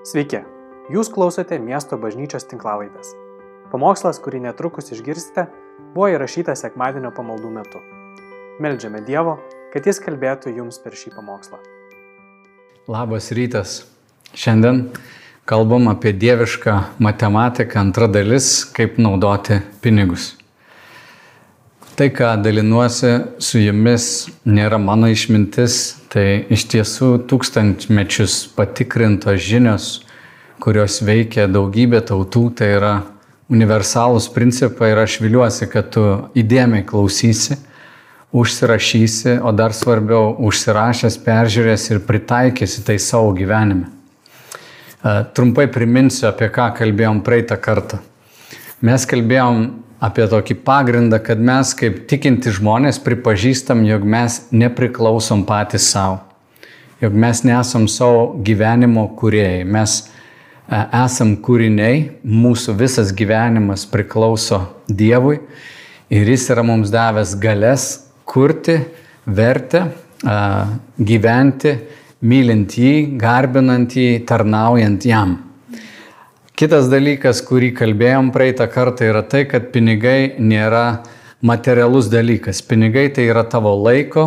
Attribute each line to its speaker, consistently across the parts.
Speaker 1: Sveiki, jūs klausote miesto bažnyčios tinklavaitės. Pamokslas, kurį netrukus išgirsite, buvo įrašytas sekmadienio pamaldų metu. Meldžiame Dievo, kad Jis kalbėtų jums per šį pamokslą.
Speaker 2: Labas rytas. Šiandien kalbam apie dievišką matematiką, antra dalis, kaip naudoti pinigus. Tai, ką dalinuosi su jumis, nėra mano išmintis, tai iš tiesų tūkstantmečius patikrintos žinios, kurios veikia daugybė tautų, tai yra universalūs principai ir aš viliuosi, kad tu įdėmiai klausysi, užsirašysi, o dar svarbiau, užsirašęs, peržiūrės ir pritaikysi tai savo gyvenime. Trumpai priminsiu, apie ką kalbėjom praeitą kartą. Mes kalbėjom apie tokį pagrindą, kad mes kaip tikinti žmonės pripažįstam, jog mes nepriklausom patys savo, jog mes nesam savo gyvenimo kuriejai, mes e, esam kūriniai, mūsų visas gyvenimas priklauso Dievui. Ir Jis yra mums davęs galės kurti, vertę, e, gyventi, mylint jį, garbinant jį, tarnaujant jam. Kitas dalykas, kurį kalbėjom praeitą kartą, yra tai, kad pinigai nėra materialus dalykas. Pinigai tai yra tavo laiko,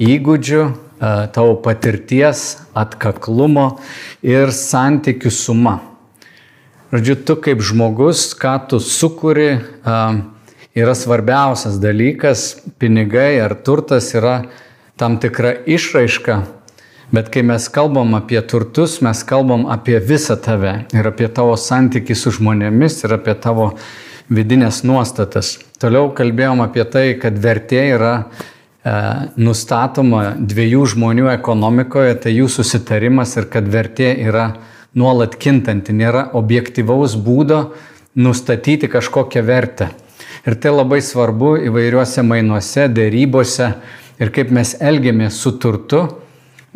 Speaker 2: įgūdžių, e, tavo patirties, atkaklumo ir santykių suma. Žodžiu, tu kaip žmogus, ką tu sukuri, e, yra svarbiausias dalykas. Pinigai ar turtas yra tam tikra išraiška Bet kai mes kalbam apie turtus, mes kalbam apie visą tave ir apie tavo santykių su žmonėmis ir apie tavo vidinės nuostatas. Toliau kalbėjom apie tai, kad vertė yra e, nustatoma dviejų žmonių ekonomikoje, tai jų susitarimas ir kad vertė yra nuolat kintanti, nėra objektivaus būdo nustatyti kažkokią vertę. Ir tai labai svarbu įvairiuose mainuose, dėrybose ir kaip mes elgiamės su turtu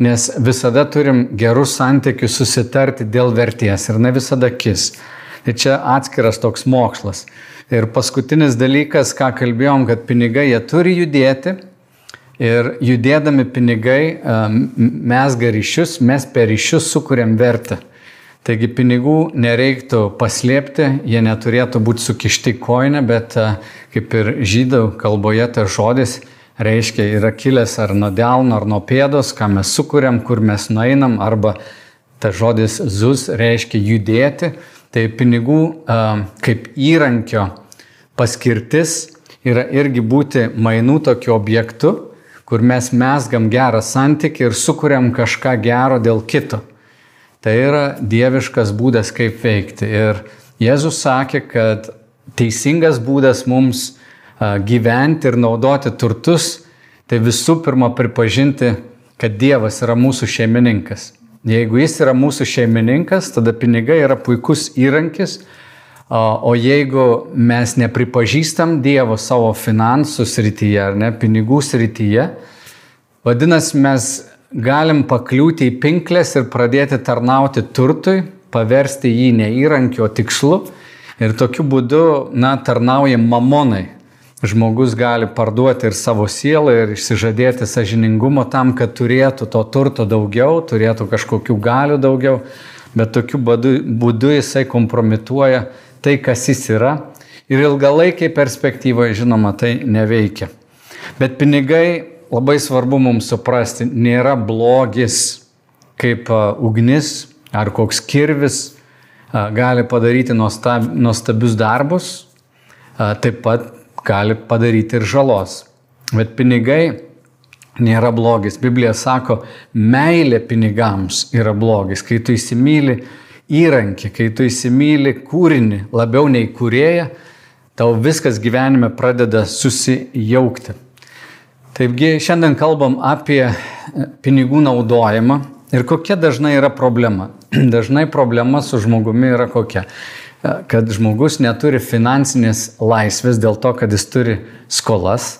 Speaker 2: Nes visada turim gerus santykius susitarti dėl verties ir ne visada kis. Tai čia atskiras toks mokslas. Ir paskutinis dalykas, ką kalbėjom, kad pinigai jie turi judėti. Ir judėdami pinigai mes garyšius, mes per ryšius sukūrėm vertę. Taigi pinigų nereiktų paslėpti, jie neturėtų būti sukišti koinę, bet kaip ir žydų kalboje tas žodis reiškia yra kilęs ar nuo delno, ar nuo pėdos, ką mes sukūrėm, kur mes nueinam, arba tas žodis zus reiškia judėti. Tai pinigų kaip įrankio paskirtis yra irgi būti mainų tokiu objektu, kur mes mesgam gerą santykį ir sukūrėm kažką gero dėl kito. Tai yra dieviškas būdas, kaip veikti. Ir Jėzus sakė, kad teisingas būdas mums gyventi ir naudoti turtus, tai visų pirma pripažinti, kad Dievas yra mūsų šeimininkas. Jeigu jis yra mūsų šeimininkas, tada pinigai yra puikus įrankis, o jeigu mes nepripažįstam Dievo savo finansų srityje ar ne pinigų srityje, vadinasi, mes galim pakliūti į pinklės ir pradėti tarnauti turtui, paversti jį ne įrankiu, o tikslu ir tokiu būdu, na, tarnaujam mamonai, žmogus gali parduoti ir savo sielą ir išsižadėti sažiningumo tam, kad turėtų to turto daugiau, turėtų kažkokių galių daugiau, bet tokiu būdu, būdu jisai kompromituoja tai, kas jis yra ir ilgalaikiai perspektyvoje, žinoma, tai neveikia. Bet pinigai, labai svarbu mums suprasti, nėra blogis kaip ugnis ar koks kirvis gali padaryti nuostabius darbus, taip pat gali padaryti ir žalos. Bet pinigai nėra blogis. Biblija sako, meilė pinigams yra blogis. Kai tu įsimylį įrankį, kai tu įsimylį kūrinį labiau nei kurėja, tau viskas gyvenime pradeda susijaukti. Taigi šiandien kalbam apie pinigų naudojimą ir kokia dažnai yra problema. Dažnai problema su žmogumi yra kokia kad žmogus neturi finansinės laisvės dėl to, kad jis turi skolas,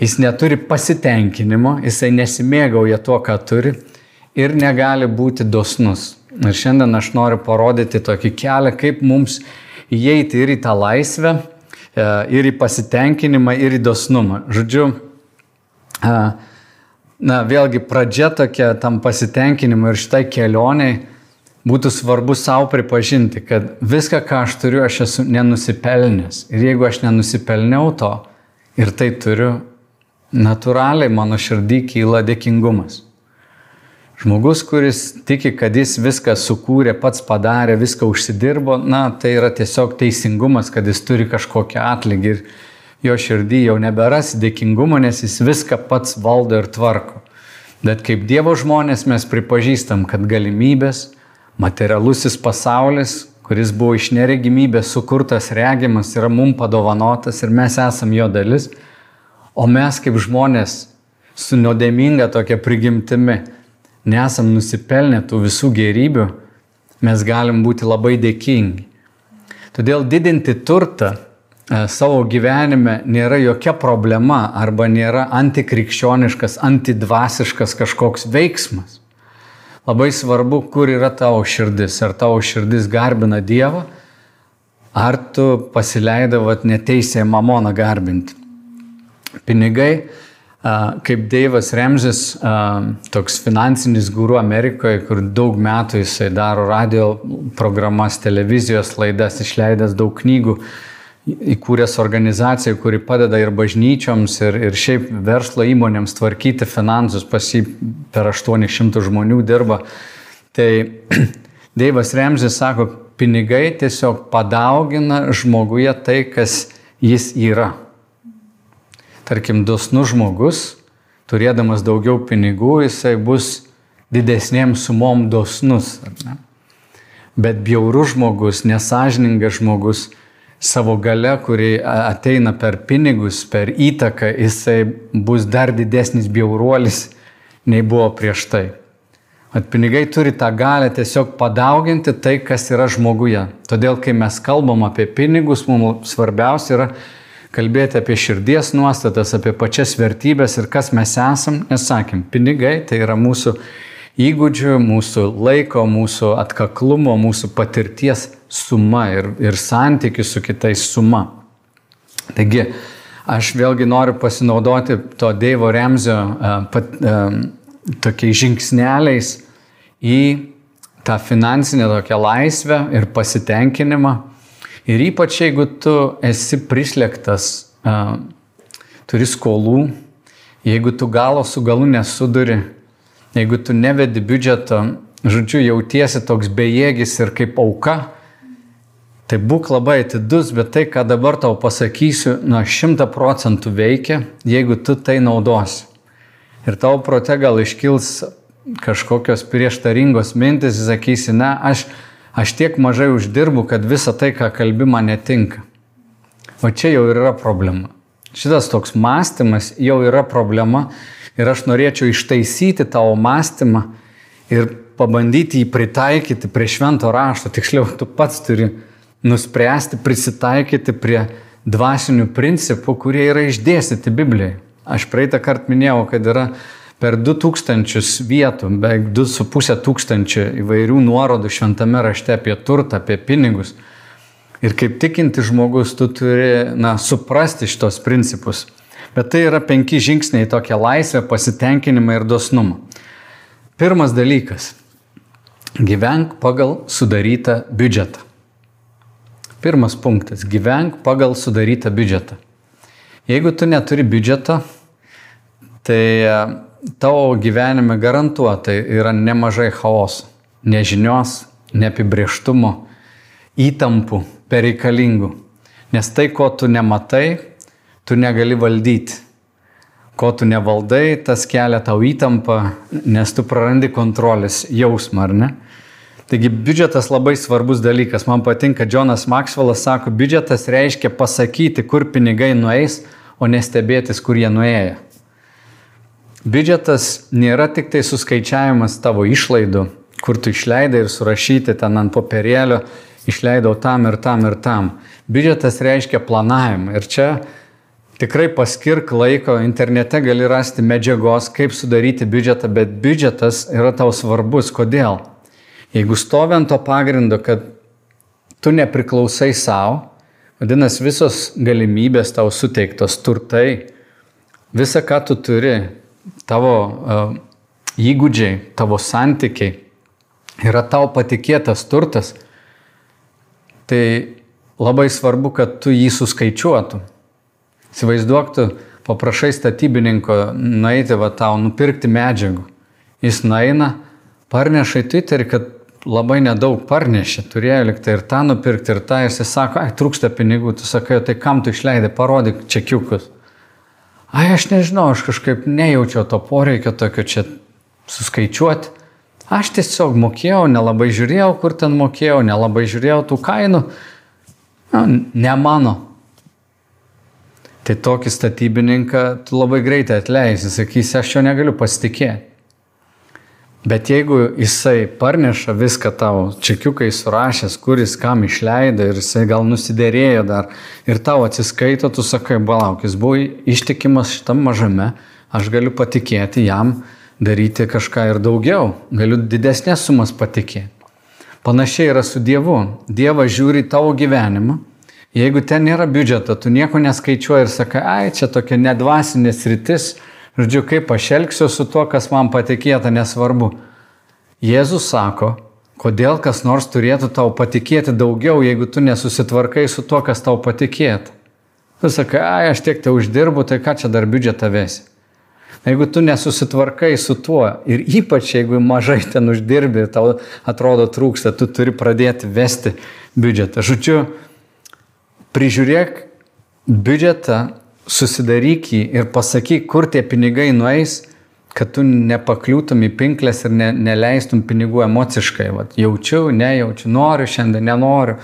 Speaker 2: jis neturi pasitenkinimo, jisai nesimėgauja tuo, ką turi ir negali būti dosnus. Ir šiandien aš noriu parodyti tokį kelią, kaip mums įeiti ir į tą laisvę, e, ir į pasitenkinimą, ir į dosnumą. Žodžiu, e, na, vėlgi pradžia tokia tam pasitenkinimui ir šitai kelioniai būtų svarbu savo pripažinti, kad viską, ką aš turiu, aš esu nenusipelnęs. Ir jeigu aš nenusipelniau to ir tai turiu, natūraliai mano širdį kyla dėkingumas. Žmogus, kuris tiki, kad jis viską sukūrė, pats padarė, viską užsidirbo, na, tai yra tiesiog teisingumas, kad jis turi kažkokią atlygį ir jo širdį jau neberas dėkingumo, nes jis viską pats valdo ir tvarko. Bet kaip Dievo žmonės mes pripažįstam, kad galimybės, materialusis pasaulis, kuris buvo iš neregimybės sukurtas regimas, yra mums padovanotas ir mes esam jo dalis, o mes kaip žmonės su nuodėminga tokia prigimtimi nesam nusipelnę tų visų gerybių, mes galim būti labai dėkingi. Todėl didinti turtą e, savo gyvenime nėra jokia problema arba nėra antikrikščioniškas, antidvasiškas kažkoks veiksmas. Labai svarbu, kur yra tavo širdis. Ar tavo širdis garbina Dievą, ar tu pasileidavat neteisėje mamoną garbinti. Pinigai, kaip Deivas Remžis, toks finansinis guru Amerikoje, kur daug metų jisai daro radio programas, televizijos laidas, išleidęs daug knygų, įkūręs organizaciją, kuri padeda ir bažnyčioms, ir, ir šiaip verslo įmonėms tvarkyti finansus, pas jį per 800 žmonių dirba. Tai Deivas Remžis sako, pinigai tiesiog padaugina žmoguje tai, kas jis yra. Tarkim, dosnus žmogus, turėdamas daugiau pinigų, jisai bus didesniem sumom dosnus. Bet bjaurus žmogus, nesažiningas žmogus, savo gale, kuri ateina per pinigus, per įtaką, jisai bus dar didesnis bjauruolis nei buvo prieš tai. At pinigai turi tą galę tiesiog padauginti tai, kas yra žmoguje. Todėl, kai mes kalbam apie pinigus, mums svarbiausia yra kalbėti apie širdies nuostatas, apie pačias vertybės ir kas mes esam. Nes sakėm, pinigai tai yra mūsų įgūdžių, mūsų laiko, mūsų atkaklumo, mūsų patirties suma ir, ir santykių su kitais suma. Taigi, aš vėlgi noriu pasinaudoti to Dievo Remzio uh, pat, uh, tokiais žingsneliais į tą finansinę tokią laisvę ir pasitenkinimą. Ir ypač jeigu tu esi prislėgtas, uh, turi skolų, jeigu tu galo su galu nesuduri, Jeigu tu nevedi biudžeto, žodžiu, jautiesi toks bejėgis ir kaip auka, tai būk labai atidus, bet tai, ką dabar tau pasakysiu, nuo šimta procentų veikia, jeigu tu tai naudosi. Ir tavo prote gal iškils kažkokios prieštaringos mintis, sakysi, ne, aš, aš tiek mažai uždirbu, kad visa tai, ką kalbi, man netinka. O čia jau yra problema. Šitas toks mąstymas jau yra problema Ir aš norėčiau ištaisyti tavo mąstymą ir pabandyti jį pritaikyti prie švento rašto. Tiksliau, tu pats turi nuspręsti prisitaikyti prie dvasinių principų, kurie yra išdėstyti Biblijai. Aš praeitą kartą minėjau, kad yra per 2000 vietų, beveik 2,5 tūkstančio įvairių nuorodų šventame rašte apie turtą, apie pinigus. Ir kaip tikinti žmogus, tu turi na, suprasti šitos principus. Bet tai yra penki žingsniai tokia laisvė, pasitenkinimą ir dosnumą. Pirmas dalykas - gyvenk pagal sudarytą biudžetą. Pirmas punktas - gyvenk pagal sudarytą biudžetą. Jeigu tu neturi biudžeto, tai e, tavo gyvenime garantuotai yra nemažai chaoso, nežinios, neapibrieštumo, įtampų, pereikalingų. Nes tai, ko tu nematai, tu negali valdyti. Ko tu nevaldai, tas kelia tau įtampą, nes tu prarandi kontrolės jausmą, ar ne? Taigi biudžetas labai svarbus dalykas. Man patinka, Jonas Maxwellas sako, biudžetas reiškia pasakyti, kur pinigai nueis, o nestebėtis, kur jie nuėjo. Biudžetas nėra tik tai suskaičiavimas tavo išlaidų, kur tu išleidai ir surašyti ten ant popierėlio, išleidau tam ir tam ir tam. Biudžetas reiškia planavimą. Ir čia Tikrai paskirk laiko, internete gali rasti medžiagos, kaip sudaryti biudžetą, bet biudžetas yra tau svarbus. Kodėl? Jeigu stovi ant to pagrindo, kad tu nepriklausai savo, vadinasi, visos galimybės tau suteiktos turtai, visa, ką tu turi, tavo uh, įgūdžiai, tavo santykiai, yra tau patikėtas turtas, tai labai svarbu, kad tu jį suskaičiuotum. Įsivaizduok, tu paprašai statybininko nueiti va tau nupirkti medžiagų. Jis nueina, parneša į Twitterį, kad labai nedaug parnešė, turėjo liktai ir tą nupirkti, ir tą, jis sako, ai, trūksta pinigų, tu sakai, tai kam tu išleidai, parodyk čekiukus. Ai, aš nežinau, aš kažkaip nejaučiau to poreikio tokio čia suskaičiuoti. Aš tiesiog mokėjau, nelabai žiūrėjau, kur ten mokėjau, nelabai žiūrėjau tų kainų. Na, ne mano. Tai tokį statybininką tu labai greitai atleisi, sakysi, aš jo negaliu pasitikėti. Bet jeigu jisai parneša viską tau, čekiukai surašęs, kuris kam išleido ir jisai gal nusidėrėjo dar ir tau atsiskaito, tu sakai, balauk, jis buvo ištikimas šitam mažame, aš galiu patikėti jam daryti kažką ir daugiau, galiu didesnės sumas patikėti. Panašiai yra su Dievu. Dievas žiūri tavo gyvenimą. Jeigu ten nėra biudžeto, tu nieko neskaičiuoji ir sakai, ai, čia tokia nedvasinės rytis, žodžiu, kaip aš elgsiu su tuo, kas man patikėta, nesvarbu. Jėzus sako, kodėl kas nors turėtų tau patikėti daugiau, jeigu tu nesusitvarkai su tuo, kas tau patikėta. Tu sakai, ai, aš tiek te uždirbu, tai ką čia dar biudžetą vesi. Jeigu tu nesusitvarkai su tuo ir ypač jeigu mažai ten uždirbi, tau atrodo trūksta, tu turi pradėti vesti biudžetą. Žodžiu, prižiūrėk biudžetą, susidaryk jį ir pasakyk, kur tie pinigai nueis, kad tu nepakliūtum į pinklės ir ne, neleistum pinigų emociškai. Vat, jaučiu, nejaučiu, noriu šiandien, nenoriu.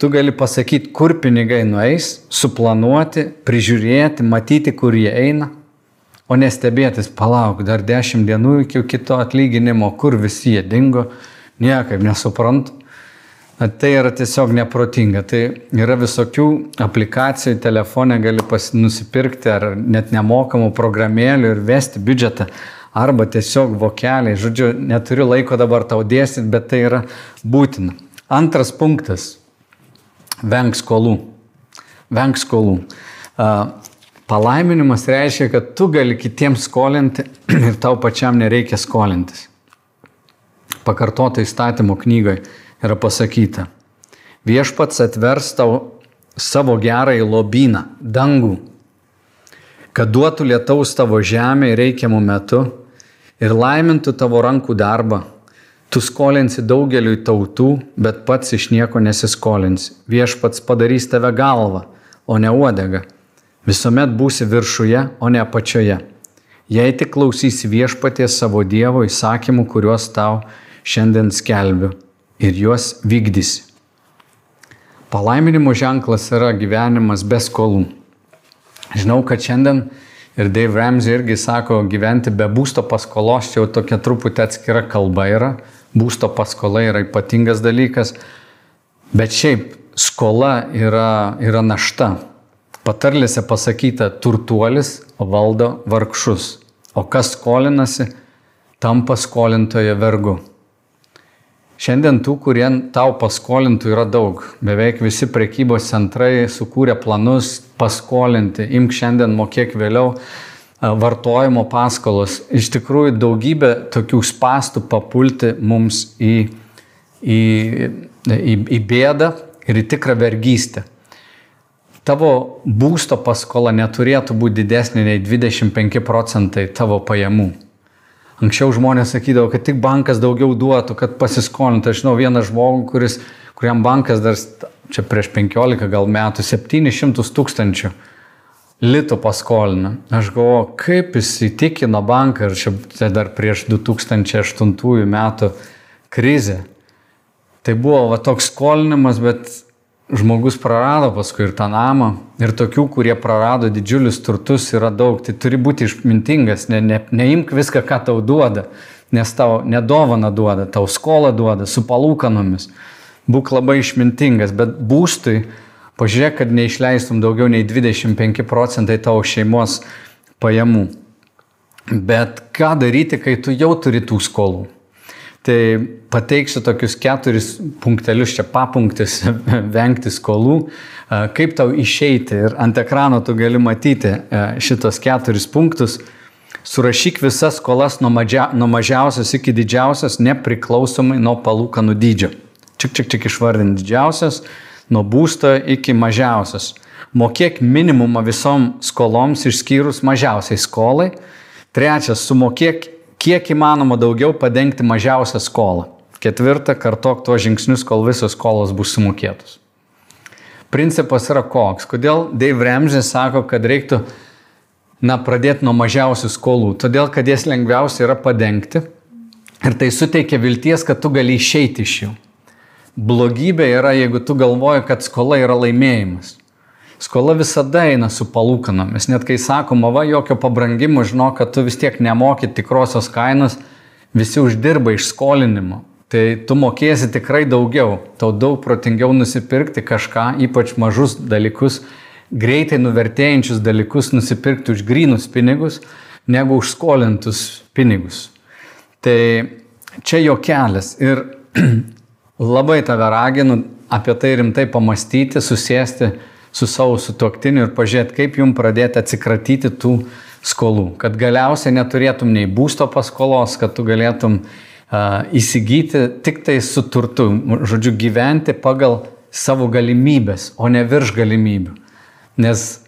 Speaker 2: Tu gali pasakyti, kur pinigai nueis, suplanuoti, prižiūrėti, matyti, kur jie eina o nestebėtis, palauk, dar dešimt dienų iki kito atlyginimo, kur visi jie dingo, niekaip nesuprantu. Tai yra tiesiog neprotinga. Tai yra visokių aplikacijų, telefone gali nusipirkti ar net nemokamų programėlių ir vesti biudžetą. Arba tiesiog vokeliai. Žodžiu, neturiu laiko dabar tau dėstyti, bet tai yra būtina. Antras punktas. Venk skolų. Venk skolų. Palaiminimas reiškia, kad tu gali kitiems skolinti ir tau pačiam nereikia skolintis. Pakartota įstatymo knygoje yra pasakyta, viešpats atvers tau savo gerąjį lobyną, dangų, kad duotų lietaus tavo žemė reikiamų metu ir laimintų tavo rankų darbą. Tu skolinsi daugeliui tautų, bet pats iš nieko nesiskolinsi. Viešpats padarys tave galvą, o ne uodegą Visuomet būsi viršuje, o ne apačioje. Jei tik klausysi viešpaties savo Dievo įsakymų, kuriuos tau šiandien skelbiu ir juos vykdysi. Palaiminimo ženklas yra gyvenimas be skolų. Žinau, kad šiandien ir Dave Ramsey irgi sako, gyventi be būsto paskolos, čia jau tokia truputį atskira kalba yra. Būsto paskola yra ypatingas dalykas, bet šiaip skola yra, yra našta. Patarlėse pasakyta, turtuolis valdo vargšus, o kas skolinasi, tampa skolintoje vergu. Šiandien tų, kurie tau paskolintų, yra daug. Beveik visi prekybos centrai sukūrė planus paskolinti, imk šiandien, mokėk vėliau, vartojimo paskolos. Iš tikrųjų daugybė tokių spastų papulti mums į, į, į, į bėdą ir į tikrą vergystę tavo būsto paskola neturėtų būti didesnė nei 25 procentai tavo pajamų. Anksčiau žmonės sakydavo, kad tik bankas daugiau duotų, kad pasiskolintų. Aš žinau vieną žmogų, kuris, kuriam bankas dar čia prieš 15 gal metų 700 tūkstančių litų paskolina. Aš galvoju, kaip jis įtikino banką ir čia tai dar prieš 2008 metų krizę. Tai buvo va, toks skolinimas, bet žmogus prarado paskui ir tą namą. Ir tokių, kurie prarado didžiulius turtus, yra daug. Tai turi būti išmintingas, ne, ne, neimk viską, ką tau duoda, nes tau nedovana duoda, tau skolą duoda su palūkanomis. Būk labai išmintingas, bet būstui pažiūrėk, kad neišleistum daugiau nei 25 procentai tavo šeimos pajamų. Bet ką daryti, kai tu jau turi tų skolų? Tai pateiksiu tokius keturis punktelius, čia papunktis, vengti skolų, kaip tau išeiti ir ant ekrano tu gali matyti šitos keturis punktus. Surašyk visas skolas nuo, mažia, nuo mažiausios iki didžiausios, nepriklausomai nuo palūkanų dydžio. Čik, čik, čik išvardinti didžiausias, nuo būsto iki mažiausios. Mokėk minimumą visom skoloms išskyrus mažiausiai skolai. Trečias, sumokėk kiek įmanoma daugiau padengti mažiausią skolą. Ketvirta, kartok tuos žingsnius, kol visos skolos bus sumokėtos. Principas yra koks. Kodėl Dave Ramsey sako, kad reiktų na, pradėti nuo mažiausių skolų? Todėl, kad jas lengviausia yra padengti ir tai suteikia vilties, kad tu gali išeiti iš jų. Blogybė yra, jeigu tu galvoji, kad skola yra laimėjimas. Skola visada eina su palūkanomis. Net kai sakoma, va, jokio pabrangimo, žinok, kad tu vis tiek nemoki tikrosios kainos, visi uždirba iš skolinimo. Tai tu mokėsi tikrai daugiau. Tau daug protingiau nusipirkti kažką, ypač mažus dalykus, greitai nuvertėjančius dalykus nusipirkti už grinus pinigus, negu už skolintus pinigus. Tai čia jo kelias. Ir labai tave raginu apie tai rimtai pamastyti, susėsti su savo sutoktiniu ir pažiūrėti, kaip jum pradėti atsikratyti tų skolų. Kad galiausiai neturėtum nei būsto paskolos, kad tu galėtum uh, įsigyti tik tai su turtu, žodžiu, gyventi pagal savo galimybės, o ne virš galimybių. Nes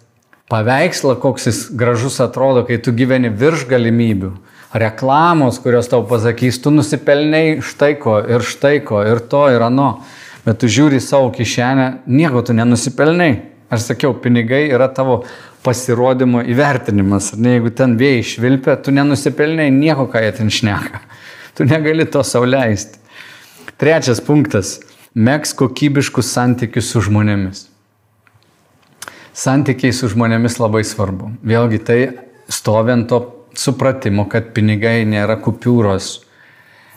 Speaker 2: paveikslą, koks jis gražus atrodo, kai tu gyveni virš galimybių, reklamos, kurios tau pasakys, tu nusipelniai štai ko ir štai ko ir to ir ano, bet tu žiūri savo kišenę, nieko tu nenusipelniai. Aš sakiau, pinigai yra tavo pasirodymo įvertinimas. Ne, jeigu ten vėjai švilpia, tu nenusipelniai nieko, ką jie ten šneka. Tu negali to sauliaisti. Trečias punktas - mėgs kokybiškus santykius su žmonėmis. Santykiai su žmonėmis labai svarbu. Vėlgi tai stovint to supratimo, kad pinigai nėra kupiūros.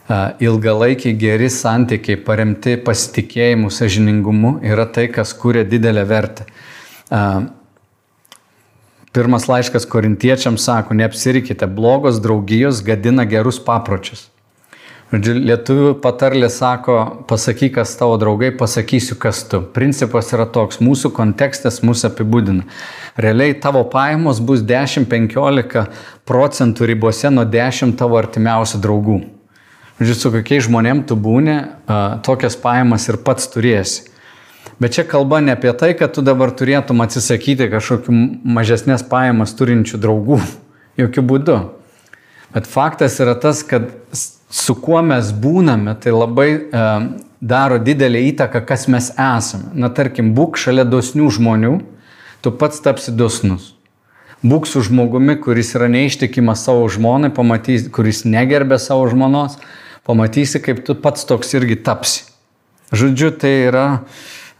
Speaker 2: Ilgalaikiai geri santykiai paremti pasitikėjimu, sažiningumu yra tai, kas kūrė didelę vertę. Pirmas laiškas korintiečiams sako, neapsirikite, blogos draugijos gadina gerus papročius. Žodžiu, lietuvių patarlė sako, pasakyk, kas tavo draugai, pasakysiu, kas tu. Principas yra toks, mūsų kontekstas mūsų apibūdina. Realiai tavo pajamos bus 10-15 procentų ribose nuo 10 tavo artimiausių draugų. Žodžiu, su kokiais žmonėm tu būni, tokias pajamas ir pats turėsi. Bet čia kalba ne apie tai, kad tu dabar turėtum atsisakyti kažkokių mažesnės pajamas turinčių draugų. Jokių būdų. Bet faktas yra tas, kad su kuo mes būname, tai labai e, daro didelį įtaką, kas mes esame. Na, tarkim, būk šalia dosnių žmonių, tu pats tapsi dosnus. Būk su žmogumi, kuris yra neištikimas savo žmonai, pamatysi, kuris negerbė savo žmonos, pamatysi, kaip tu pats toks irgi tapsi. Žodžiu, tai yra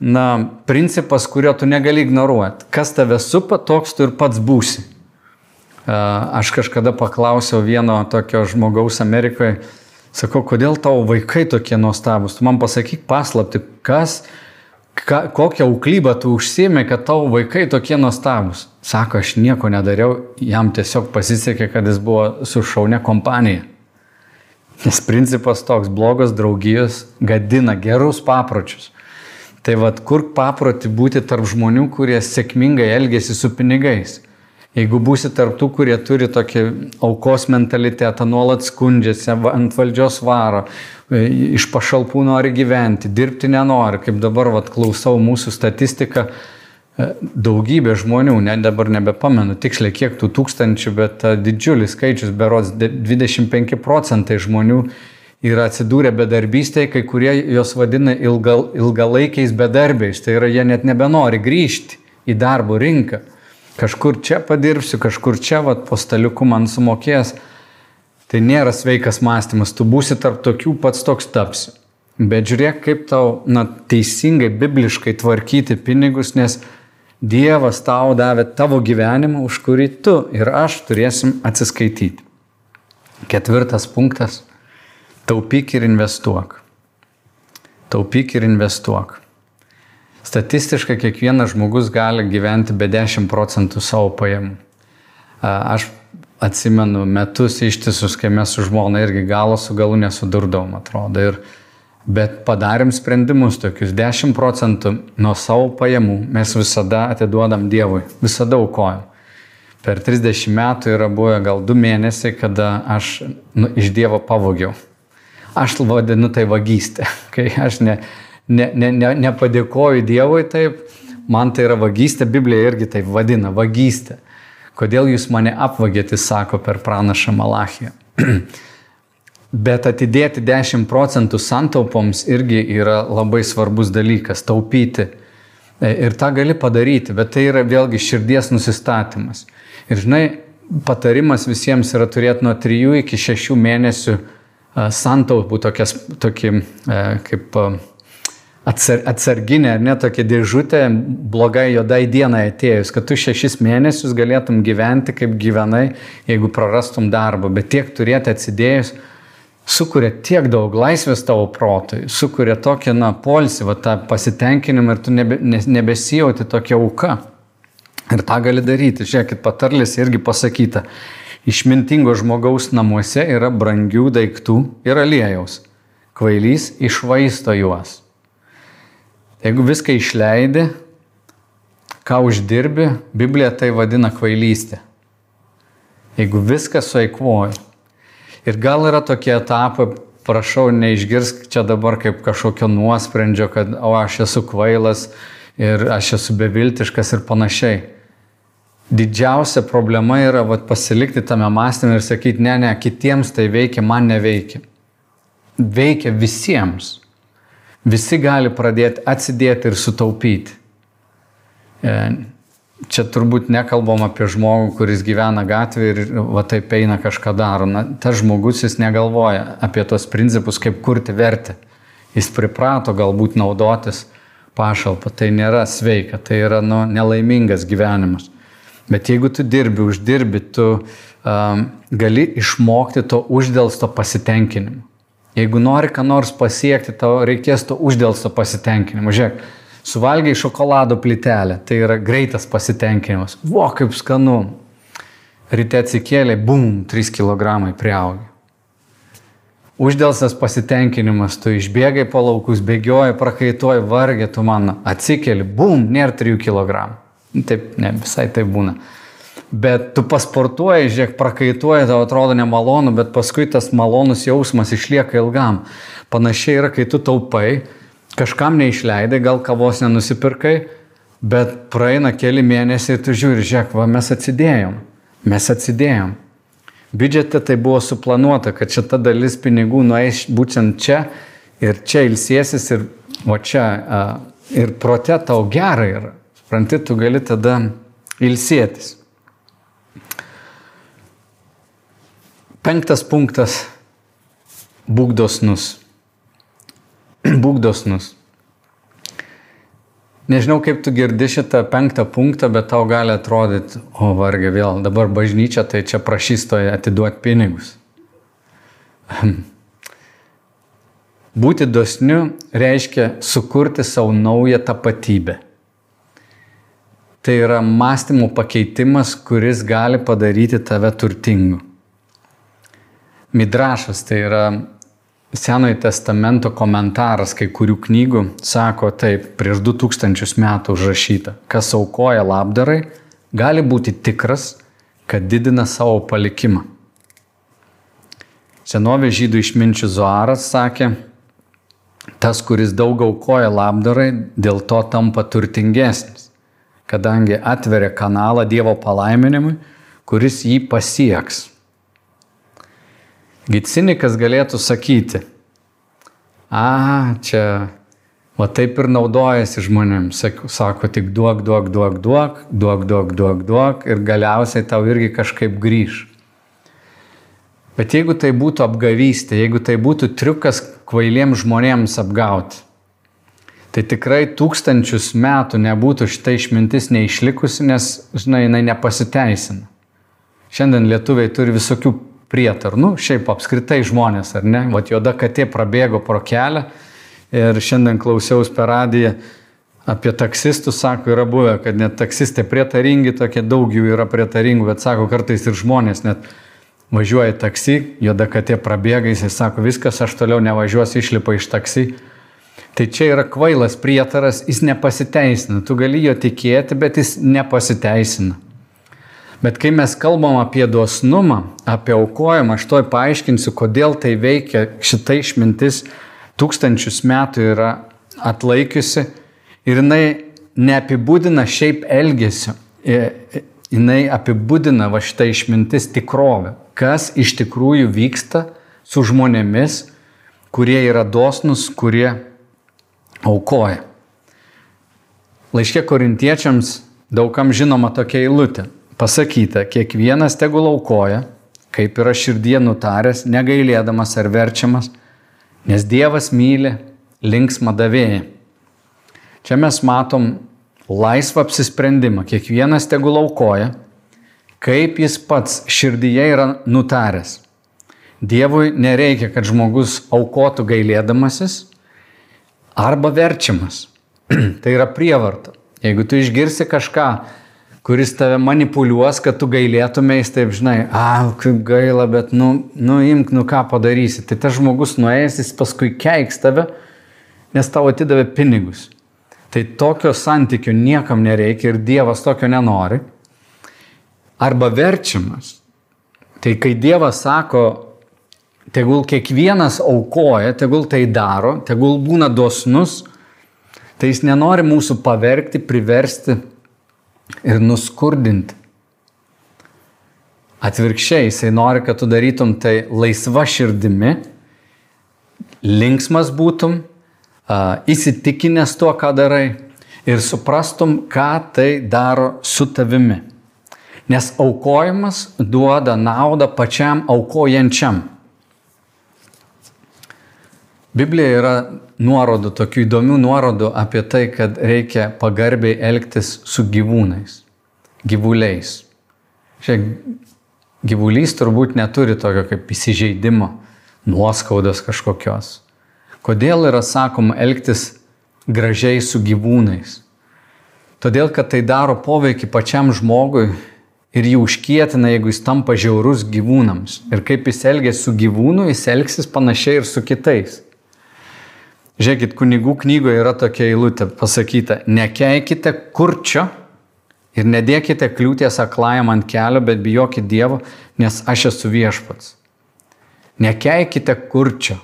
Speaker 2: na, principas, kurio tu negali ignoruoti. Kas tave supa, toks tu ir pats būsi. Aš kažkada paklausiau vieno tokio žmogaus Amerikoje, sakau, kodėl tavo vaikai tokie nuostabus? Tu man pasakyk paslapti, kas, ka, kokią auklybą tu užsėmė, kad tavo vaikai tokie nuostabus. Sako, aš nieko nedariau, jam tiesiog pasisekė, kad jis buvo su šaunė kompanija. Nes principas toks, blogos draugijos gadina gerus papročius. Tai vad, kur paproti būti tarp žmonių, kurie sėkmingai elgesi su pinigais. Jeigu būsi tarp tų, kurie turi tokį aukos mentalitetą, nuolat skundžiasi, ant valdžios varo, e, iš pašalpų nori gyventi, dirbti nenori, kaip dabar vat, klausau mūsų statistiką, daugybė žmonių, net dabar nebepamenu tiksliai kiek tų tūkstančių, bet didžiulis skaičius, berods 25 procentai žmonių yra atsidūrę bedarbystėje, kai kurie jos vadina ilgal, ilgalaikiais bedarbiais. Tai yra, jie net nebenori grįžti į darbo rinką. Kažkur čia padirbsiu, kažkur čia, vat, po staliuku man sumokės. Tai nėra sveikas mąstymas, tu būsi tarp tokių pats toks tapsi. Bet žiūrėk, kaip tau na, teisingai, bibliškai tvarkyti pinigus, nes Dievas tau davė tavo gyvenimą, už kurį tu ir aš turėsim atsiskaityti. Ketvirtas punktas Taupyk ir investuok. Taupyk ir investuok. Statistiškai kiekvienas žmogus gali gyventi be 10 procentų savo pajamų. Aš atsimenu metus ištisus, kai mes su žmona irgi galo su galu nesudurdavom, atrodo. Ir, bet padarėm sprendimus tokius 10 procentų nuo savo pajamų mes visada atiduodam Dievui, visada aukojam. per 30 metų yra buvę gal 2 mėnesiai, kada aš nu, iš Dievo pavogiau. Aš vadinu tai vagystė, kai aš ne, ne, ne, ne, nepadėkoju Dievui taip, man tai yra vagystė, Biblija irgi taip vadina, vagystė. Kodėl jūs mane apvagėte, sako per pranašą Malachiją. Bet atidėti 10 procentų santaupoms irgi yra labai svarbus dalykas - taupyti. E, ir tą gali padaryti, bet tai yra vėlgi širdies nusistatymas. Ir žinai, patarimas visiems yra turėti nuo 3 iki 6 mėnesių santaupų tokias, tokį e, kaip atsar, atsarginę, ar ne tokia dėžutė, blogai juodai dienai atėjus, kad tu šešis mėnesius galėtum gyventi, kaip gyvenai, jeigu prarastum darbą, bet tiek turėti atsidėjus, sukuria tiek daug laisvės tavo protui, sukuria tokią, na, polsį, va, tą pasitenkinimą ir tu nebe, nebesijauti tokia auka. Ir tą gali daryti. Žiūrėkit, patarlės irgi pasakyta. Išmintingo žmogaus namuose yra brangių daiktų ir aliejaus. Kvailys išvaisto juos. Jeigu viską išleidi, ką uždirbi, Biblija tai vadina kvailystė. Jeigu viską sueikvoji. Ir gal yra tokie etapai, prašau, neišgirsk čia dabar kaip kažkokio nuosprendžio, kad o aš esu kvailas ir aš esu beviltiškas ir panašiai. Didžiausia problema yra vat, pasilikti tame mąstymė ir sakyti, ne, ne, kitiems tai veikia, man neveikia. Veikia visiems visi gali pradėti atsidėti ir sutaupyti. Čia turbūt nekalbam apie žmogų, kuris gyvena gatvėje ir va taip eina kažką daro. Na, tas žmogus jis negalvoja apie tos principus, kaip kurti vertę. Jis priprato galbūt naudotis pašalpą. Tai nėra sveika, tai yra nu, nelaimingas gyvenimas. Bet jeigu tu dirbi, uždirbi, tu um, gali išmokti to uždėlsto pasitenkinimo. Jeigu nori ką nors pasiekti, tau reikės to uždėlsto pasitenkinimo. Žiūrėk, suvalgiai šokolado plytelę, tai yra greitas pasitenkinimas. Vo, kaip skanu. Ryte atsikėlė, bum, 3 kg priaugi. Uždėlstas pasitenkinimas, tu išbėgai po laukus, bėgioji, prakaituoji, vargė, tu man atsikeli, bum, nėra 3 kg. Taip, ne, visai tai būna bet tu pasportuoji, žiūrėk, prakaituoji, tau atrodo nemalonu, bet paskui tas malonus jausmas išlieka ilgam. Panašiai yra, kai tu taupai, kažkam neišleidai, gal kavos nenusipirkai, bet praeina keli mėnesiai tu žiūri, žiūrėk, va, mes atsidėjom, mes atsidėjom. Biudžete tai buvo suplanuota, kad šita dalis pinigų nueis būtent čia ir čia ilsėsis ir o čia ir prote tau gerai yra. Supranti, tu gali tada ilsėtis. Penktas punktas - būk dosnus. būk dosnus. Nežinau, kaip tu girdi šitą penktą punktą, bet tau gali atrodyti, o vargia vėl, dabar bažnyčia, tai čia prašys toje atiduoti pinigus. Būti dosniu reiškia sukurti savo naują tapatybę. Tai yra mąstymo pakeitimas, kuris gali padaryti tave turtingu. Midrašas tai yra Senojo testamento komentaras kai kurių knygų, sako taip, prieš 2000 metų užrašyta, kas aukoja labdarai, gali būti tikras, kad didina savo palikimą. Senovė žydų išminčių Zoaras sakė, tas, kuris daug aukoja labdarai, dėl to tampa turtingesnis, kadangi atveria kanalą Dievo palaiminimui, kuris jį pasieks. Gitsinikas galėtų sakyti, a, čia, va taip ir naudojasi žmonėms, sako, tik duok, duok, duok, duok, duok, duok, duok, duok ir galiausiai tau irgi kažkaip grįž. Bet jeigu tai būtų apgavystė, jeigu tai būtų triukas kvailiems žmonėms apgauti, tai tikrai tūkstančius metų nebūtų šitą išmintis neišlikusi, nes, žinai, jinai nepasiteisina. Šiandien lietuviai turi visokių prietarų. Nu, šiaip apskritai žmonės, ar ne? Vat juoda katė prabėgo pro kelią ir šiandien klausiausi per radiją apie taksistus, sako, yra buvę, kad net taksistai prietaringi, tokie daug jų yra prietaringų, bet sako, kartais ir žmonės net važiuoja taksi, juoda katė prabėga, jisai sako, viskas, aš toliau nevažiuosiu, išlipa iš taksi. Tai čia yra kvailas prietaras, jis nepasiteisina. Tu gali jo tikėti, bet jis nepasiteisina. Bet kai mes kalbam apie dosnumą, apie aukojimą, aš toj paaiškinsiu, kodėl tai veikia, šita išmintis tūkstančius metų yra atlaikiusi ir jinai neapibūdina šiaip elgesio, jinai apibūdina va šitą išmintis tikrovę, kas iš tikrųjų vyksta su žmonėmis, kurie yra dosnus, kurie aukoja. Laiškė korintiečiams daugam žinoma tokia eilutė pasakyta, kiekvienas tegul aukoja, kaip yra širdie nutaręs, negailėdamas ar verčiamas, nes Dievas myli linksmą davėją. Čia mes matom laisvą apsisprendimą, kiekvienas tegul aukoja, kaip jis pats širdyje yra nutaręs. Dievui nereikia, kad žmogus aukotų gailėdamasis arba verčiamas. tai yra prievarta. Jeigu tu išgirsi kažką, kuris tave manipuliuos, kad tu gailėtumės, taip žinai, a, kaip gaila, bet nu, nu imk, nu ką padarysi. Tai tas žmogus nuėjęs, jis paskui keiks tave, nes tau atidavė pinigus. Tai tokio santykio niekam nereikia ir Dievas tokio nenori. Arba verčiamas. Tai kai Dievas sako, tegul kiekvienas aukoja, tegul tai daro, tegul būna dosnus, tai jis nenori mūsų pavergti, priversti ir nuskurdinti. Atvirkščiai, jisai nori, kad tu darytum tai laisva širdimi, linksmas būtum, įsitikinęs tuo, ką darai ir suprastum, ką tai daro su tavimi. Nes aukojimas duoda naudą pačiam aukojančiam. Biblija yra nuorodų, tokių įdomių nuorodų apie tai, kad reikia pagarbiai elgtis su gyvūnais, gyvuliais. Čia gyvulys turbūt neturi tokio kaip įsižeidimo, nuoskaudos kažkokios. Kodėl yra sakoma elgtis gražiai su gyvūnais? Todėl, kad tai daro poveikį pačiam žmogui ir jį užkietina, jeigu jis tampa žiaurus gyvūnams. Ir kaip jis elgesi su gyvūnu, jis elgsis panašiai ir su kitais. Žiūrėkit, kunigų knygoje yra tokia eilutė pasakyta, nekeikite kurčio ir nedėkite kliūties aklajam ant kelio, bet bijokit Dievo, nes aš esu viešpats. Nekeikite kurčio.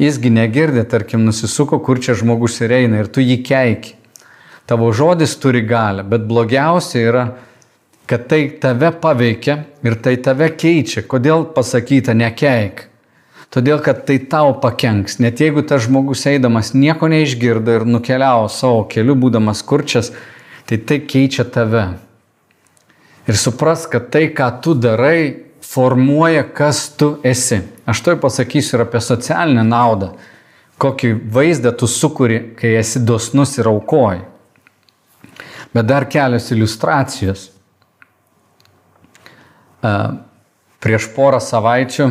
Speaker 2: Jisgi negirdė, tarkim, nusisuko kurčia žmogus ir eina ir tu jį keiki. Tavo žodis turi galę, bet blogiausia yra, kad tai tave paveikia ir tai tave keičia. Kodėl pasakyta nekeik? Todėl, kad tai tau pakenks. Net jeigu tas žmogus eidamas nieko neišgirdo ir nukeliavo savo keliu, būdamas kurčias, tai tai keičia tave. Ir supras, kad tai, ką tu darai, formuoja, kas tu esi. Aš to pasakysiu ir apie socialinę naudą. Kokį vaizdą tu sukuri, kai esi dosnus ir aukoji. Bet dar kelios iliustracijos. Prieš porą savaičių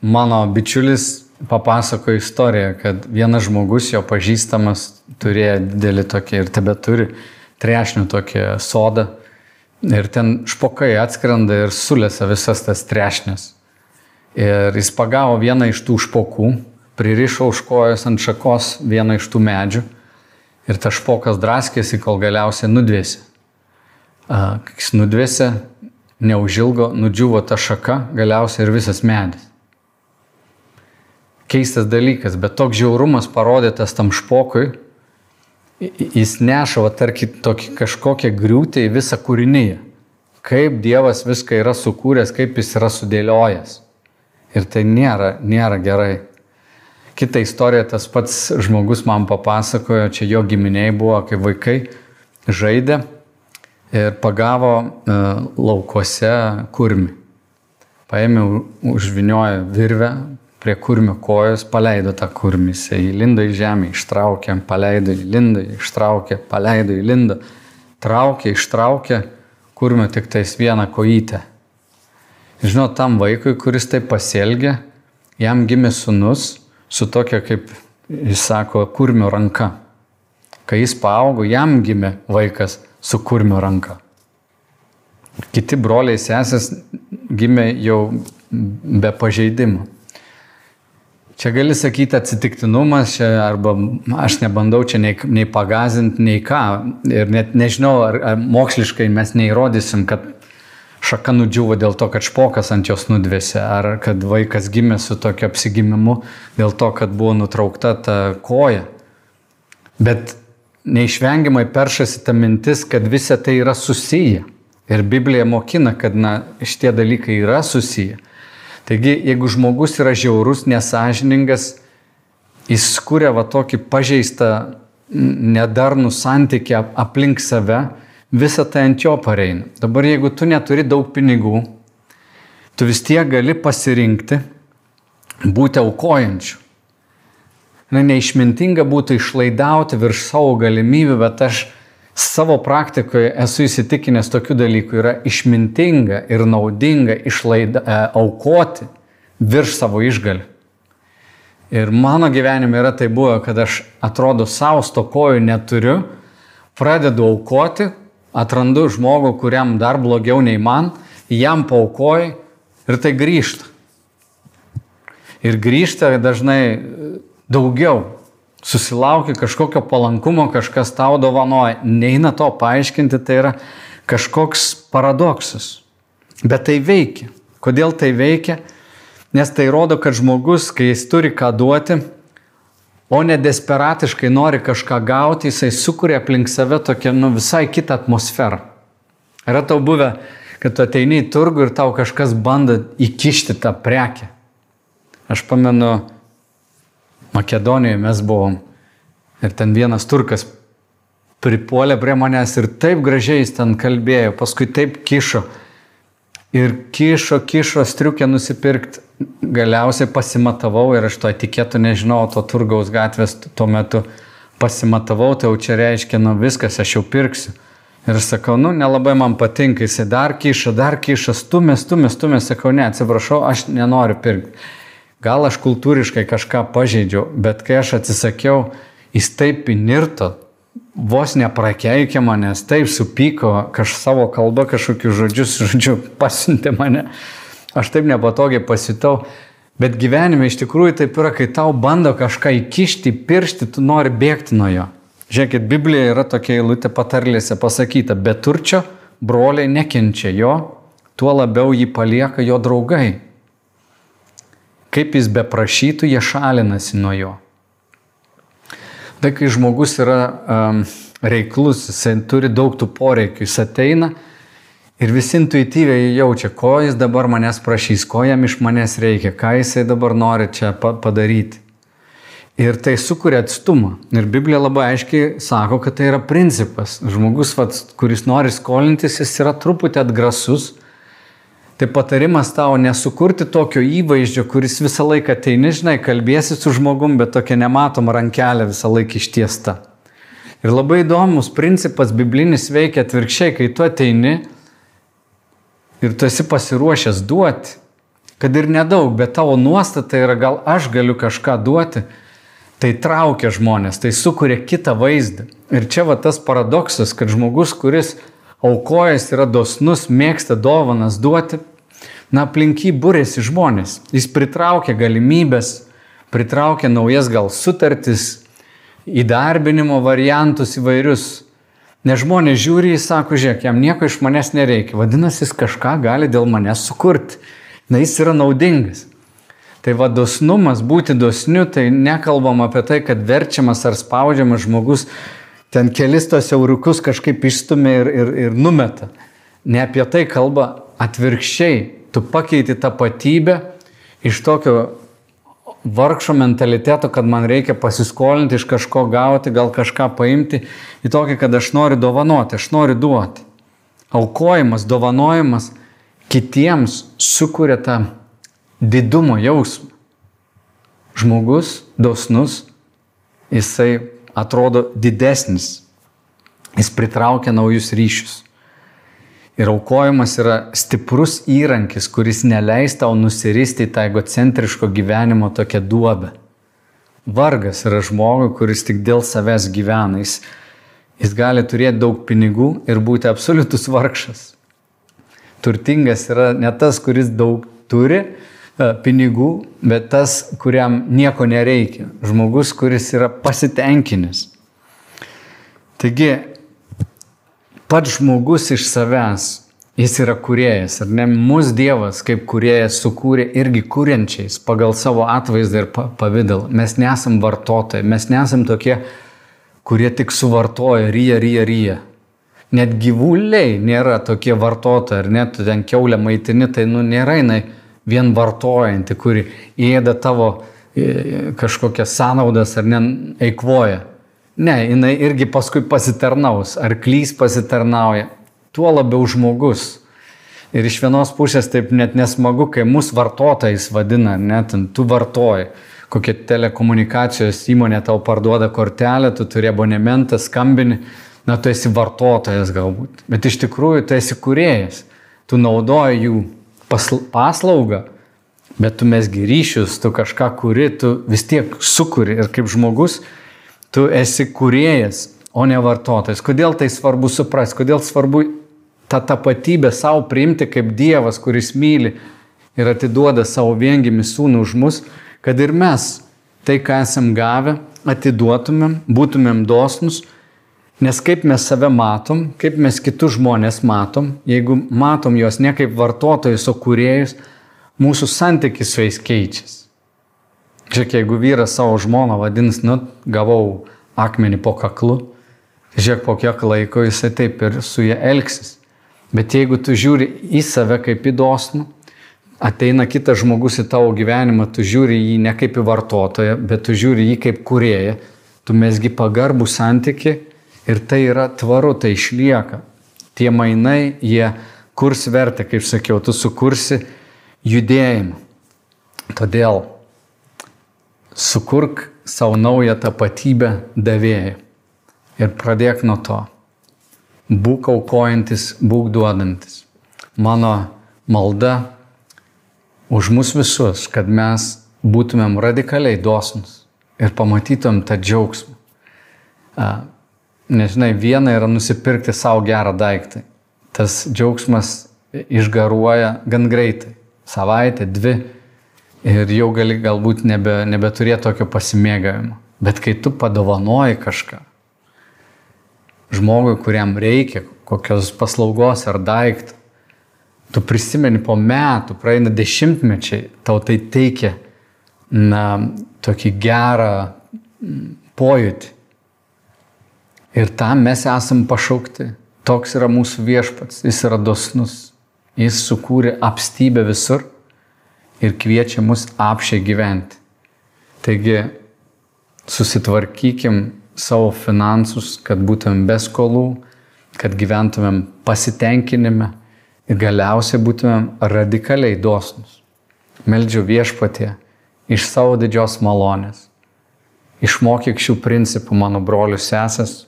Speaker 2: Mano bičiulis papasakojo istoriją, kad vienas žmogus, jo pažįstamas, turėjo didelį tokį ir tebe turi trešnių tokį sodą. Ir ten špokai atskrenda ir sulėsa visas tas trešnės. Ir jis pagavo vieną iš tų špokų, pririšo už kojos ant šakos vieną iš tų medžių. Ir tas špokas draskėsi, kol galiausiai nudvėsi. Kai jis nudvėsi, neužilgo nudžiuvo ta šaka, galiausiai ir visas medis. Keistas dalykas, bet toks žiaurumas parodytas tam špokui, jis neša, va, tarkim, tokį kažkokią griūtį į visą kūrinyje. Kaip Dievas viską yra sukūręs, kaip jis yra sudėliojęs. Ir tai nėra, nėra gerai. Kita istorija, tas pats žmogus man papasakojo, čia jo giminiai buvo, kai vaikai žaidė ir pagavo e, laukuose kurmi. Paėmė, užviniojo virvę prie kurmio kojos, paleido tą kurmį, jisai įlindo į žemę, ištraukė, paleido, įlindo, ištraukė, paleido, įlindo, traukė, ištraukė, kurmio tik tais vieną kojytę. Žinau, tam vaikui, kuris taip pasielgė, jam gimė sunus su tokia, kaip jis sako, kurmio ranka. Kai jis paaugo, jam gimė vaikas su kurmio ranka. Kiti broliai sesės gimė jau be pažeidimo. Čia gali sakyti atsitiktinumas, čia, arba aš nebandau čia nei, nei pagazinti, nei ką. Ir net nežinau, ar, ar moksliškai mes neįrodysim, kad šaka nudžiuvo dėl to, kad špokas ant jos nudvėsi, ar kad vaikas gimė su tokiu apsigimimu dėl to, kad buvo nutraukta ta koja. Bet neišvengiamai peršasi ta mintis, kad visa tai yra susiję. Ir Biblija mokina, kad na, šitie dalykai yra susiję. Taigi, jeigu žmogus yra žiaurus, nesažiningas, jis kuria va tokį pažeistą, nedarnų santykį aplink save, visa tai ant jo pareina. Dabar jeigu tu neturi daug pinigų, tu vis tiek gali pasirinkti būti aukojančiu. Na, neišmintinga būtų išlaidauti virš savo galimybių, bet aš savo praktikoje esu įsitikinęs tokių dalykų. Yra išmintinga ir naudinga išlaida, e, aukoti virš savo išgalių. Ir mano gyvenime yra tai buvo, kad aš atrodo savo stokoju neturiu, pradedu aukoti, atrandu žmogų, kuriam dar blogiau nei man, jam paukoju ir tai grįžta. Ir grįžta dažnai daugiau susilauki kažkokio palankumo, kažkas tau dovanoja, neina to paaiškinti, tai yra kažkoks paradoksas. Bet tai veikia. Kodėl tai veikia? Nes tai rodo, kad žmogus, kai jis turi ką duoti, o ne desperatiškai nori kažką gauti, jisai sukuria aplink save tokią nu, visai kitą atmosferą. Yra tau buvę, kad tu ateini į turgų ir tau kažkas bando įkišti tą prekę. Aš pamenu, Makedonijoje mes buvom ir ten vienas turkas pripuolė prie manęs ir taip gražiai jis ten kalbėjo, paskui taip kišo. Ir kišo, kišo striukę nusipirkti. Galiausiai pasimatavau ir aš to etiketo nežinau, to turgaus gatvės tuo metu pasimatavau, tai jau čia reiškia, nu viskas, aš jau pirksiu. Ir sakau, nu nelabai man patinka, jisai dar kiša, dar kiša, stumės, stumės, stumės, sakau, ne, atsiprašau, aš nenoriu pirkti. Gal aš kultūriškai kažką pažeidžiau, bet kai aš atsisakiau, jis taip inirto, vos neprakeikė manęs, taip supyko, kaž savo kalbą kažkokius žodžius, žodžiu, pasiuntė mane. Aš taip nepatogiai pasitau. Bet gyvenime iš tikrųjų taip yra, kai tau bando kažką įkišti, piršti, tu nori bėgti nuo jo. Žiūrėkit, Biblijoje yra tokia eilutė patarlėse pasakyta, bet turčio broliai nekenčia jo, tuo labiau jį palieka jo draugai. Kaip jis beprašytų, jie šalinasi nuo jo. Tai kai žmogus yra um, reiklus, jisai turi daug tų poreikių, jis ateina ir visi intuityviai jaučia, ko jis dabar manęs prašys, ko jam iš manęs reikia, ką jisai dabar nori čia padaryti. Ir tai sukuria atstumą. Ir Biblija labai aiškiai sako, kad tai yra principas. Žmogus, vat, kuris nori skolintis, jis yra truputį atgrasus, Tai patarimas tau nesukurti tokio įvaizdžio, kuris visą laiką ateini, žinai, kalbėsi su žmogum, bet tokia nematoma rankelė visą laiką ištiesta. Ir labai įdomus principas biblinis veikia atvirkščiai, kai tu ateini ir tu esi pasiruošęs duoti, kad ir nedaug, bet tavo nuostata yra gal aš galiu kažką duoti, tai traukia žmonės, tai sukuria kitą vaizdą. Ir čia va tas paradoksas, kad žmogus, kuris aukojas yra dosnus, mėgsta dovanas duoti, na, aplink jį būrėsi žmonės. Jis pritraukia galimybės, pritraukia naujas gal sutartis, įdarbinimo variantus įvairius. Nes žmonės žiūri, jis sako, žiūrėk, jam nieko iš manęs nereikia. Vadinasi, jis kažką gali dėl manęs sukurti. Na, jis yra naudingas. Tai va dosnumas, būti dosniu, tai nekalbam apie tai, kad verčiamas ar spaudžiamas žmogus ten kelis tos euriukus kažkaip išstumia ir, ir, ir numeta. Ne apie tai kalba atvirkščiai tu pakeiti tapatybę iš tokio vargšo mentaliteto, kad man reikia pasiskolinti, iš kažko gauti, gal kažką paimti, į tokį, kad aš noriu dovanoti, aš noriu duoti. Aukojimas, dovanojimas kitiems sukuria tą didumo jausmą. Žmogus dosnus, jisai atrodo didesnis, jis pritraukia naujus ryšius. Ir aukojimas yra stiprus įrankis, kuris neleis tau nusiristi į tą egocentriško gyvenimo tokią duobę. Vargas yra žmogui, kuris tik dėl savęs gyvena. Jis, jis gali turėti daug pinigų ir būti absoliutus vargšas. Turtingas yra ne tas, kuris daug turi, pinigų, bet tas, kuriam nieko nereikia. Žmogus, kuris yra pasitenkinis. Taigi, pats žmogus iš savęs Jis yra kuriejas, ar ne? Mūsų Dievas kaip kuriejas sukūrė irgi kuriančiais pagal savo atvaizdą ir pavydalą. Mes nesam vartotojai, mes nesam tokie, kurie tik suvartoja, ryja, ryja, ryja. Net gyvuliai nėra tokie vartotojai, ar net tu ten keulę maitini, tai nu nėra jinai vien vartojanti, kuri įėda tavo e, kažkokias sąnaudas ar ne eikvoja. Ne, jinai irgi paskui pasitarnaus, arklys pasitarnauja, tuo labiau žmogus. Ir iš vienos pusės taip net nesmagu, kai mūsų vartotojais vadina, net tu vartoji. Kokia telekomunikacijos įmonė tau parduoda kortelę, tu turi abonementą, skambini, na tu esi vartotojas galbūt. Bet iš tikrųjų tu esi kuriejas. Tu naudoji jų paslaugą, bet tu mesgi ryšius, tu kažką kuri, tu vis tiek sukuri. Ir kaip žmogus, tu esi kuriejas, o ne vartotojas. Kodėl tai svarbu suprasti, kodėl svarbu tą tapatybę savo priimti kaip Dievas, kuris myli ir atiduoda savo viengimį sūnų už mus, kad ir mes tai, ką esam gavę, atiduotumėm, būtumėm dosnus, nes kaip mes save matom, kaip mes kitus žmonės matom, jeigu matom juos ne kaip vartotojus, o kuriejus, mūsų santykis su jais keičiasi. Žiūrėk, jeigu vyras savo žmoną vadins, nu, gavau akmenį po kaklu, žiūrėk, po kiek laiko jisai taip ir su ją elgsis. Bet jeigu tu žiūri į save kaip į dosnų, ateina kitas žmogus į tavo gyvenimą, tu žiūri jį ne kaip į vartotoją, bet tu žiūri jį kaip kurėją, tu mesgi pagarbų santyki ir tai yra tvaru, tai išlieka. Tie mainai, jie kurs vertę, kaip sakiau, tu sukursi judėjimą. Todėl sukurk savo naują tapatybę davėjai ir pradėk nuo to būk aukojantis, būk duodantis. Mano malda už mus visus, kad mes būtumėm radikaliai dosnus ir pamatytum tą džiaugsmą. Nežinai, viena yra nusipirkti savo gerą daiktą. Tas džiaugsmas išgaruoja gan greitai. Savaitę, dvi ir jau gali galbūt nebe, nebeturėti tokio pasimėgavimo. Bet kai tu padovanoji kažką, žmogui, kuriam reikia kokios paslaugos ar daiktą. Tu prisimeni po metų, praeina dešimtmečiai, tau tai teikia na, tokį gerą pojūtį. Ir tam mes esam pašaukti. Toks yra mūsų viešpats, jis yra dosnus. Jis sukūrė apstybę visur ir kviečia mus apšiai gyventi. Taigi susitvarkykim savo finansus, kad būtumėm be skolų, kad gyventumėm pasitenkinime ir galiausiai būtumėm radikaliai dosnus. Meldžiu viešpatie iš savo didžios malonės. Išmokyk šių principų mano brolius sesės,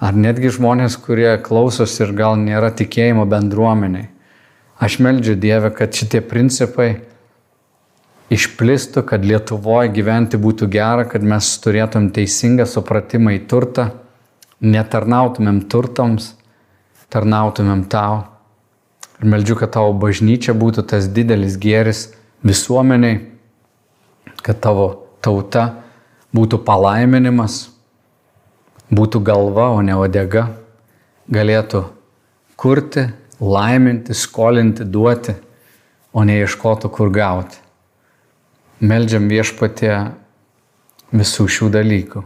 Speaker 2: ar netgi žmonės, kurie klausosi ir gal nėra tikėjimo bendruomeniai. Aš meldžiu Dievę, kad šitie principai išplistų, kad Lietuvoje gyventi būtų gera, kad mes turėtum teisingą supratimą į turtą, netarnautumėm turtams, tarnautumėm tau. Ir meldžiu, kad tavo bažnyčia būtų tas didelis gėris visuomeniai, kad tavo tauta būtų palaiminimas, būtų galva, o ne odega, galėtų kurti, laiminti, skolinti, duoti, o ne ieškotų, kur gauti. Meldžiam viešpatė visų šių dalykų.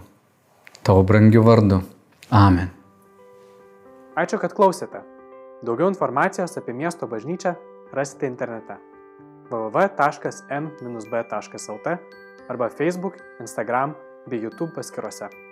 Speaker 2: Tavo brangių vardu. Amen.
Speaker 1: Ačiū, kad klausėte. Daugiau informacijos apie miesto bažnyčią rasite internete www.m-b.lt arba Facebook, Instagram bei YouTube paskiruose.